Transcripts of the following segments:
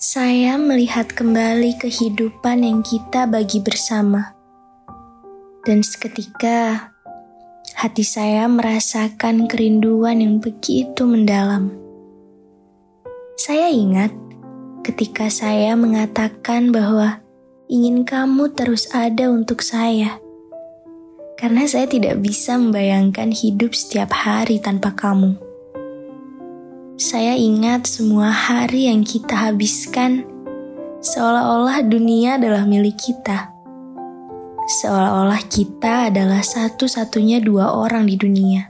Saya melihat kembali kehidupan yang kita bagi bersama. Dan seketika, hati saya merasakan kerinduan yang begitu mendalam. Saya ingat ketika saya mengatakan bahwa ingin kamu terus ada untuk saya. Karena saya tidak bisa membayangkan hidup setiap hari tanpa kamu. Saya ingat semua hari yang kita habiskan seolah-olah dunia adalah milik kita. Seolah-olah kita adalah satu-satunya dua orang di dunia.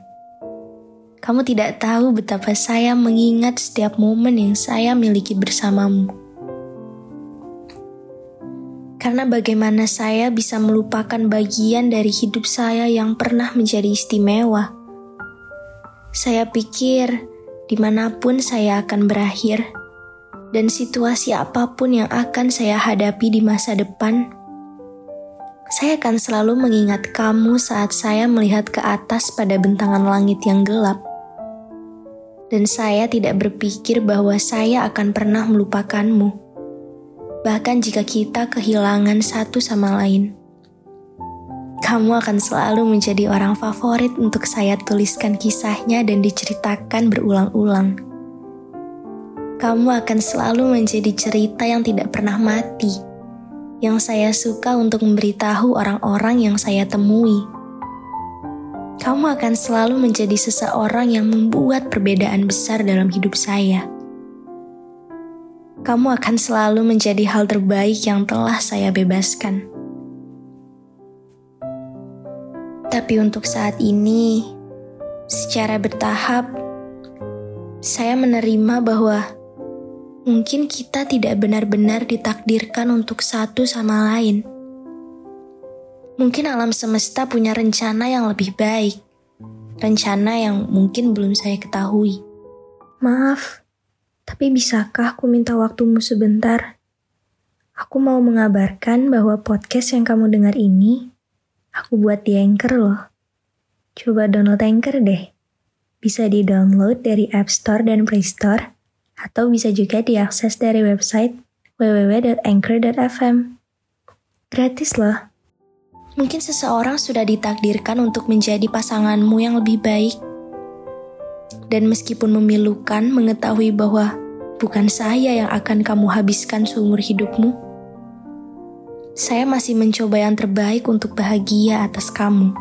Kamu tidak tahu betapa saya mengingat setiap momen yang saya miliki bersamamu. Karena bagaimana saya bisa melupakan bagian dari hidup saya yang pernah menjadi istimewa. Saya pikir di mana pun saya akan berakhir, dan situasi apa pun yang akan saya hadapi di masa depan, saya akan selalu mengingat kamu saat saya melihat ke atas pada bentangan langit yang gelap. Dan saya tidak berpikir bahwa saya akan pernah melupakanmu, bahkan jika kita kehilangan satu sama lain kamu akan selalu menjadi orang favorit untuk saya tuliskan kisahnya dan diceritakan berulang-ulang. Kamu akan selalu menjadi cerita yang tidak pernah mati, yang saya suka untuk memberitahu orang-orang yang saya temui. Kamu akan selalu menjadi seseorang yang membuat perbedaan besar dalam hidup saya. Kamu akan selalu menjadi hal terbaik yang telah saya bebaskan. Tapi untuk saat ini, secara bertahap, saya menerima bahwa mungkin kita tidak benar-benar ditakdirkan untuk satu sama lain. Mungkin alam semesta punya rencana yang lebih baik, rencana yang mungkin belum saya ketahui. Maaf, tapi bisakah aku minta waktumu sebentar? Aku mau mengabarkan bahwa podcast yang kamu dengar ini Aku buat di Anchor loh. Coba download Anchor deh. Bisa di-download dari App Store dan Play Store, atau bisa juga diakses dari website www.anchor.fm. Gratis loh. Mungkin seseorang sudah ditakdirkan untuk menjadi pasanganmu yang lebih baik. Dan meskipun memilukan mengetahui bahwa bukan saya yang akan kamu habiskan seumur hidupmu, saya masih mencoba yang terbaik untuk bahagia atas kamu,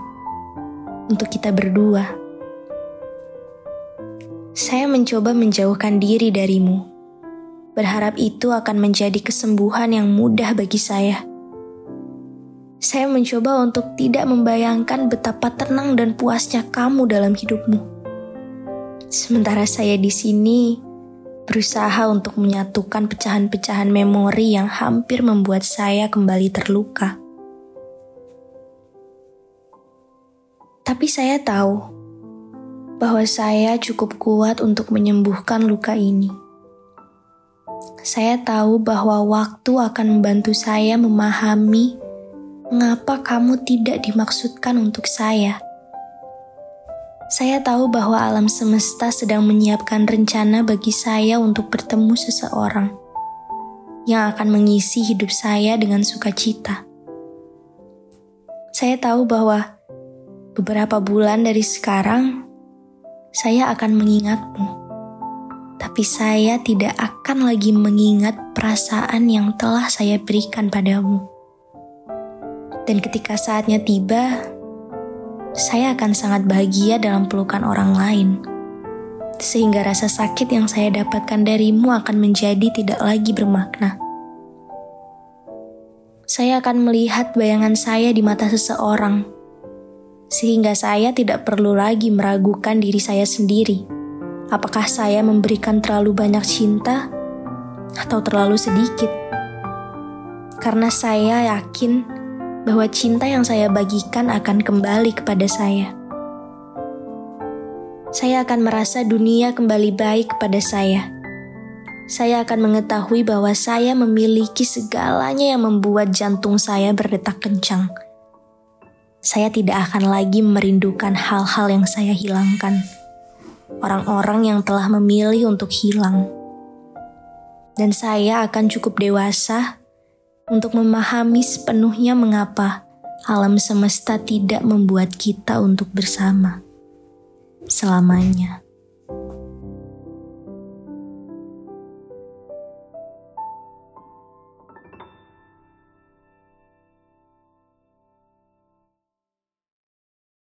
untuk kita berdua. Saya mencoba menjauhkan diri darimu, berharap itu akan menjadi kesembuhan yang mudah bagi saya. Saya mencoba untuk tidak membayangkan betapa tenang dan puasnya kamu dalam hidupmu. Sementara saya di sini berusaha untuk menyatukan pecahan-pecahan memori yang hampir membuat saya kembali terluka. Tapi saya tahu bahwa saya cukup kuat untuk menyembuhkan luka ini. Saya tahu bahwa waktu akan membantu saya memahami mengapa kamu tidak dimaksudkan untuk saya saya tahu bahwa alam semesta sedang menyiapkan rencana bagi saya untuk bertemu seseorang yang akan mengisi hidup saya dengan sukacita. Saya tahu bahwa beberapa bulan dari sekarang saya akan mengingatmu, tapi saya tidak akan lagi mengingat perasaan yang telah saya berikan padamu. Dan ketika saatnya tiba, saya akan sangat bahagia dalam pelukan orang lain. sehingga rasa sakit yang saya dapatkan darimu akan menjadi tidak lagi bermakna. Saya akan melihat bayangan saya di mata seseorang, sehingga saya tidak perlu lagi meragukan diri saya sendiri. Apakah saya memberikan terlalu banyak cinta atau terlalu sedikit? Karena saya yakin bahwa cinta yang saya bagikan akan kembali kepada saya saya akan merasa dunia kembali baik kepada saya. Saya akan mengetahui bahwa saya memiliki segalanya yang membuat jantung saya berdetak kencang. Saya tidak akan lagi merindukan hal-hal yang saya hilangkan. Orang-orang yang telah memilih untuk hilang. Dan saya akan cukup dewasa untuk memahami sepenuhnya mengapa alam semesta tidak membuat kita untuk bersama selamanya.